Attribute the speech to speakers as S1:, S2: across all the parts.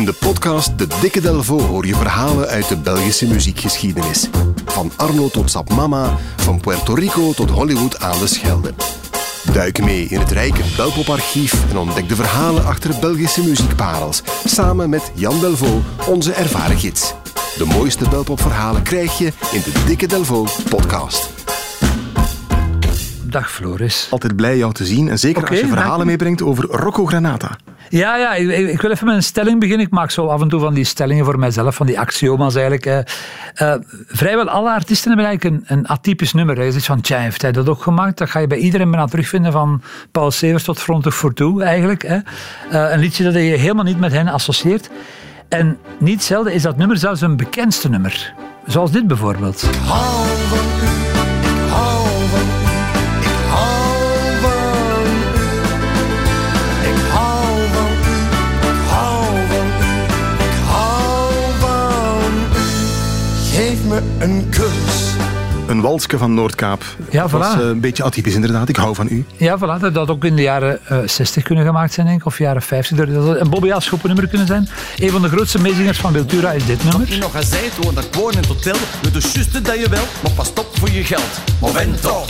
S1: In de podcast De Dikke Delvo hoor je verhalen uit de Belgische muziekgeschiedenis. Van Arno tot Sap Mama, van Puerto Rico tot Hollywood aan de Schelde. Duik mee in het rijke Belpoparchief en ontdek de verhalen achter Belgische muziekparels. Samen met Jan Delvaux, onze ervaren gids. De mooiste Belpopverhalen krijg je in de Dikke Delvo podcast.
S2: Dag Floris.
S3: Altijd blij jou te zien. En zeker als je verhalen meebrengt over Rocco Granata.
S2: Ja, ja ik, wil even met een stelling beginnen. Ik maak zo af en toe van die stellingen voor mijzelf, van die axioma's eigenlijk. eh. Vrijwel alle artiesten hebben eigenlijk een, een atypisch nummer. Je zegt van, tja, heeft hij dat ook gemaakt? Dat ga je bij iedereen bijna terugvinden, van Paul Severs tot Frontig voor Toe eigenlijk. Hè. Eh, een liedje dat je helemaal niet met hen associeert. En niet zelden is dat nummer zelfs een bekendste nummer. Zoals dit bijvoorbeeld.
S4: Me een kus.
S3: Een walsje van Noordkaap.
S2: Ja,
S3: Dat was
S2: voilà.
S3: eh, een beetje atypisch inderdaad. Ik hou van u.
S2: Ja, voilà, dat had ook in de jaren eh, 60 kunnen gemaakt zijn, denk ik, of jaren 50. Dat had een Bobby Aschoppen nummer kunnen zijn. Een van de grootste meezingers van Wiltura is dit
S5: Je
S2: nummer.
S5: nog gezegd, woon dat gewoon in het hotel. Doe de juiste dat je wel, maar pas op voor je geld. Momento.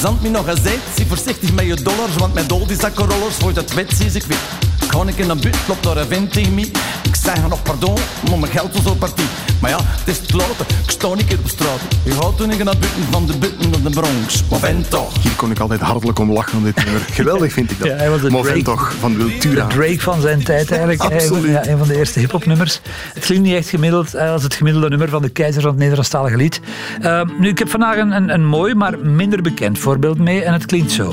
S5: Zand me nog gezegd, zie voorzichtig met je dollars, want mijn doldy zakkenrollers voor dat wet zie ik wit. Ga ik in een buurt, loopt daar een vent tegen me. Ik zeg nog pardon, maar mijn geld was op partij. Maar ja, het is het later, ik sta niet keer op straat. Je gaat toen ik naar buiten van de buiten naar de Bronx. Momento.
S3: Hier kon ik altijd hartelijk om lachen om dit nummer. Geweldig vind ik dat.
S2: Ja, hij was de
S3: Moment
S2: Drake.
S3: toch van Wiltura.
S2: De Drake van zijn tijd eigenlijk.
S3: Absoluut.
S2: Ja, een van de eerste hip-hop nummers. Het klinkt niet echt gemiddeld als het gemiddelde nummer van de keizer van het Nederlandstalige lied. Eh, nu, ik heb vandaag een, een, een mooi, maar minder bekend voorbeeld mee. En het klinkt zo.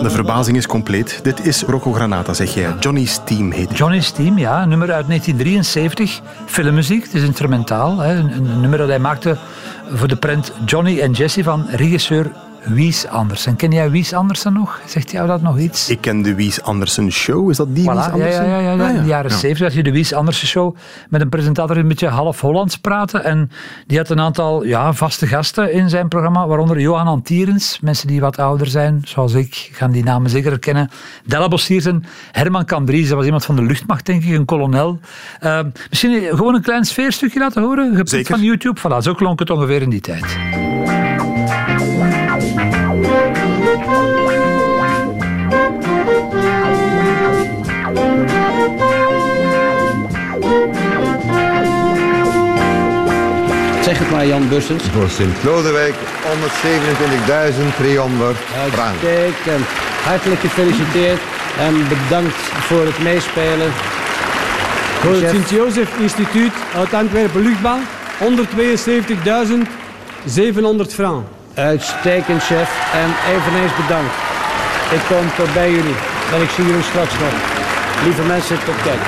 S3: De verbazing is compleet. Dit is Rocco Granata, zeg jij. Johnny's Team heet hij.
S2: Johnny's Team, ja, nummer uit 1973. Filmmuziek, het is instrumentaal. Hè, een, een nummer dat hij maakte voor de prent Johnny en Jesse van regisseur Wies Andersen. Ken jij Wies Andersen nog? Zegt jou dat nog iets?
S3: Ik ken de Wies Andersen Show. Is dat die Wies
S2: Voilà, ja,
S3: Andersen?
S2: ja, ja, ja, in de jaren
S3: Ja.
S2: 70 had je de Wies Andersen show met een presentator die een beetje half Hollands praten. En die had een aantal ja, vaste gasten in zijn programma, waaronder Johan Antierens. Mensen die wat ouder zijn, zoals ik, gaan die namen zeker herkennen. Della Bossiers en Herman Cambries, dat was iemand van de luchtmacht, denk ik, een kolonel. Eh, misschien gewoon een klein sfeerstukje laten horen, gepikt van YouTube. Voilà, zo klonk het ongeveer in die tijd.
S6: Jan Bussens.
S7: Voor Sint-Lodewijk 127.300 frank.
S6: Uitstekend. Hartelijk gefeliciteerd en bedankt voor het meespelen.
S8: Voor het. Sint-Jozef Instituut uit Antwerpen Luchtbouw 172.700 frank.
S6: Uitstekend, chef. En eveneens bedankt. Ik kom tot bij jullie. En ik zie jullie straks nog. Lieve mensen, tot kijk.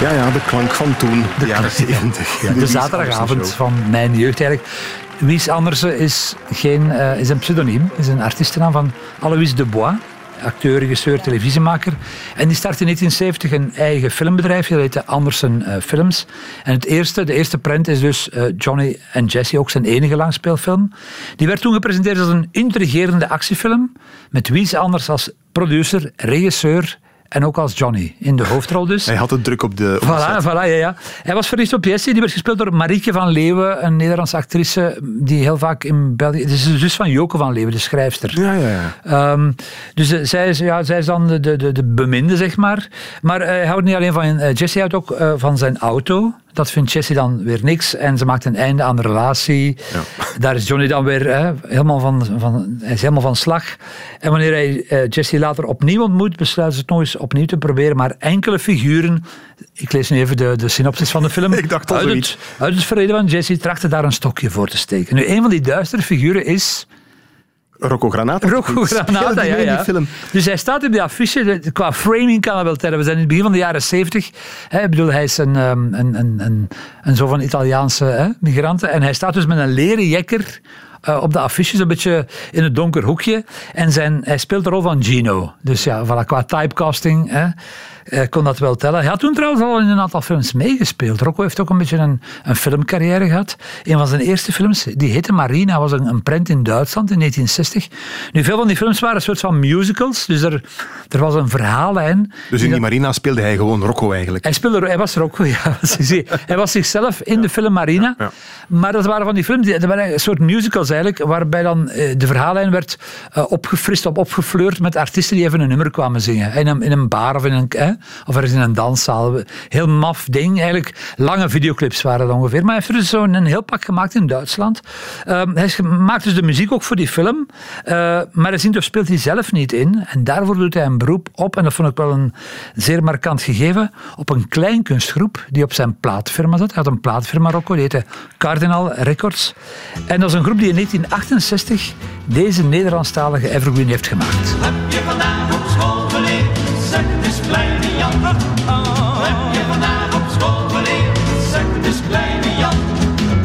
S3: Ja, ja, de klank van toen, de jaren 70. Ja,
S2: De zaterdagavond van mijn jeugd eigenlijk. Wies Andersen is, geen, eh, is een pseudoniem, is een artiestennaam van Alois de Bois. Acteur, regisseur, televisiemaker. En die startte in 1970 een eigen filmbedrijf. Dat heette Andersen eh, Films. En het eerste, de eerste prent is dus eh, Johnny en Jesse, ook zijn enige langspeelfilm. Die werd toen gepresenteerd als een intrigerende actiefilm. Met Wies Anders als producer, regisseur en ook als Johnny. In de hoofdrol dus.
S3: Hij had het druk op de, op
S2: Voilà, voilà, ja, ja. Hij was verliefd op Jessie, die werd gespeeld door Marieke van Leeuwen, een Nederlandse actrice die heel vaak in België... Het is de zus van Joke van Leeuwen, de schrijfster.
S3: Ja, ja, ja.
S2: Ehm, dus eh, zij, is, ja, zij is dan de, de, de, de beminde, zeg maar. Maar eh, hij houdt niet alleen van... eh, Jessie houdt ook van zijn auto. Dat vindt Jessie dan weer niks. En ze maakt een einde aan de relatie. Daar is Johnny dan weer eh, helemaal, van, van, hij is helemaal van slag. En wanneer hij eh, Jessie later opnieuw ontmoet, besluiten ze het nog eens opnieuw te proberen. Maar enkele figuren... Ik lees nu even de, de synopsis van de film.
S3: Ik dacht
S2: uit het, uit het verleden van Jessie trachten daar een stokje voor te steken. Nu, een van die duistere figuren is...
S3: Rocco Granata.
S2: Rocco Granata, ja, ja.
S3: film?
S2: Dus hij staat op die affiche. Qua framing kan dat wel tellen. We zijn in het begin van de jaren 70. Hè, ik bedoel, hij is een, ehm, een, een, een, een zo van Italiaanse hè, migranten. En hij staat dus met een leren jekker eh, op de affiche, een beetje in het donker hoekje. En zijn, hij speelt de rol van Gino. Dus ja, voilà, qua typecasting hè, kon dat wel tellen. Hij had toen trouwens al in een aantal films meegespeeld. Rocco heeft ook een beetje een, een filmcarrière gehad. Een van zijn eerste films, die heette Marina, was een, een prent in Duitsland in 1960. Nu, veel van die films waren een soort van musicals. Dus er, er was een verhaallijn.
S3: Dus in die Marina speelde hij gewoon Rocco eigenlijk.
S2: Hij, speelde, hij was Rocco, ja. Hij was zichzelf in de film Marina.
S3: Ja.
S2: Maar dat waren van die films, dat waren een soort musicals eigenlijk, waarbij dan eh, de verhaallijn werd eh, opgefrist of opgefleurd met artiesten die even een nummer kwamen zingen. In een, in een bar of in een, eh, of ergens in een danszaal. Heel maf ding, eigenlijk. Lange videoclips waren dat ongeveer. Maar hij heeft er dus zo'n een heel pak gemaakt in Duitsland. Ehm, hij maakt dus de muziek ook voor die film. Eh, maar hij speelt hij zelf niet in. En daarvoor doet hij een beroep op, en dat vond ik wel een zeer markant gegeven, op een kleinkunstgroep die op zijn plaatfirma zat. Hij had een plaatfirma Rocco, die heette Cardinal Records. En dat is een groep die in 1968 deze Nederlandstalige evergreen heeft gemaakt.
S9: Heb je kleine Jan.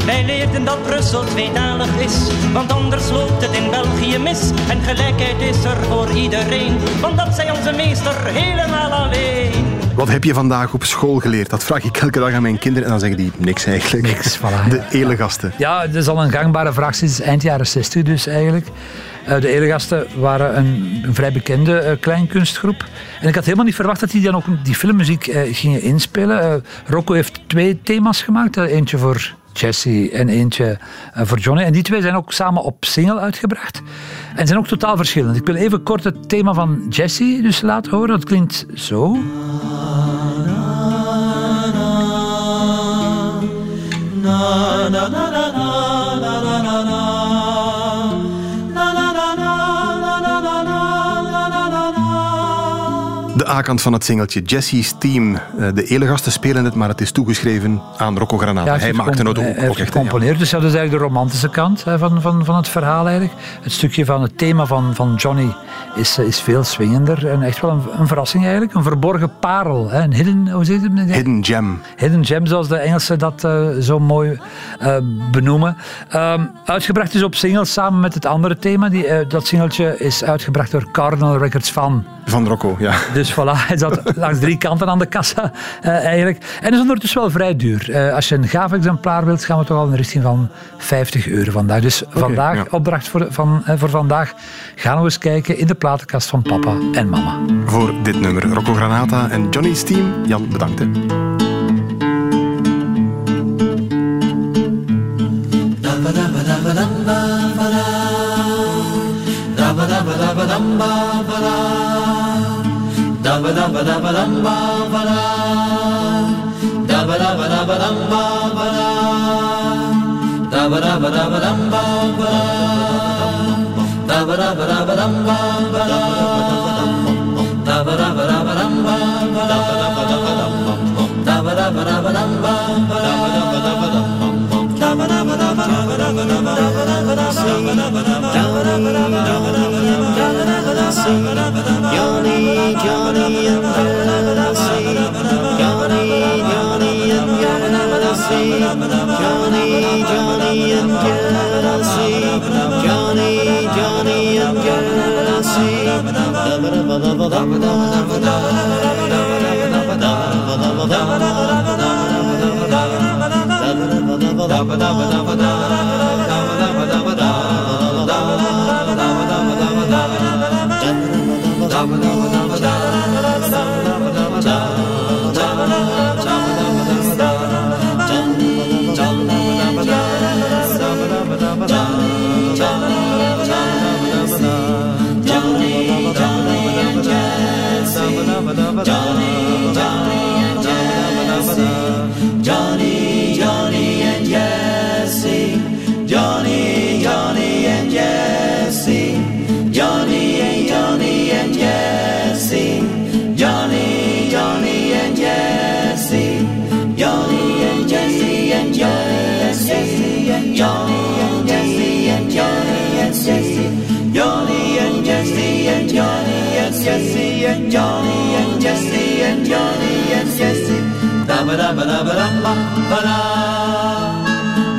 S10: Wij leerden dat Brussel tweetalig is, want anders loopt het in België mis. En gelijkheid is er voor iedereen, want dat zei onze meester helemaal alleen.
S3: Wat heb je vandaag op school geleerd? Dat vraag ik elke dag aan mijn kinderen en dan zeggen die niks eigenlijk.
S2: Niks, voilà,
S3: De elegasten.
S2: Ja, dat is al een gangbare vraag sinds eind jaren 60 dus eigenlijk. Eh, de Eregasten waren een, een vrij bekende eh, kleinkunstgroep. En ik had helemaal niet verwacht dat die dan ook die filmmuziek eh, gingen inspelen. Rocco heeft twee thema's gemaakt. eh, eentje voor Jesse en eentje eh, voor Johnny. En die twee zijn ook samen op single uitgebracht. En zijn ook totaal verschillend. Ik wil even kort het thema van Jesse dus laten horen. Dat klinkt zo.
S3: De A-kant van het singeltje Jesse's Team. Eh, De elegasten spelen het, maar het is toegeschreven aan Rocco Granata.
S2: Ja,
S3: hij maakte het ook,
S2: hij
S3: ook echt. ja.
S2: gecomponeerd. Dus dat is eigenlijk de romantische kant hè, van, van, van het verhaal eigenlijk. Het stukje van het thema van, van Johnny is, eh, is veel swingender. En echt wel een, een verrassing eigenlijk. Een verborgen parel. Hè, een hidden, hoe je het?
S3: Hidden Gem.
S2: Hidden gem, zoals de Engelsen dat eh, zo mooi benoemen. Ehm, uitgebracht is op single samen met het andere thema. Die, dat singeltje is uitgebracht door Cardinal Records van.
S3: Van Rocco, ja.
S2: Dus voilà, hij zat langs drie kanten aan de kassa eh, eigenlijk. En is ondertussen wel vrij duur. Eh, als je een gaaf exemplaar wilt, gaan we toch al in de richting van 50 euro vandaag. Dus vandaag,
S3: ja.
S2: opdracht voor, van, eh, voor vandaag, gaan we eens kijken in de platenkast van papa en mama.
S3: Voor dit nummer. Rocco Granata en Johnny's Team. Jan, bedankt. Hè.
S11: ba da ba dum ba ba da da ba da ba da ba dum ba ba
S9: da da ba da ba da ba dum ba ba da da ba
S3: da ba da ba dum ba ba da da ba da ba da ba dum ba ba da da ba da ba da ba dum ba ba da da ba da ba da ba dum ba ba da da ba da ba da ba dum ba ba da da ba da ba da
S9: ba dum ba Johnny, Johnny and Jessie. Johnny, Johnny and Jessie. Johnny, Johnny and Jessie. Johnny, Johnny and Jessie. Johnny,
S11: and Jesse and Johnny and Jesse and Johnny and Jesse. Da ba da ba da ba da ba ba da.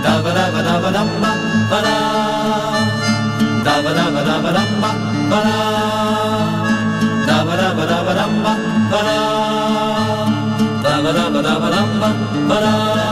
S11: Da ba da ba da ba da ba ba da. Da ba da ba da ba da ba ba da. Da ba da ba da ba da
S9: ba ba da. Da ba da ba da ba da ba
S11: ba da.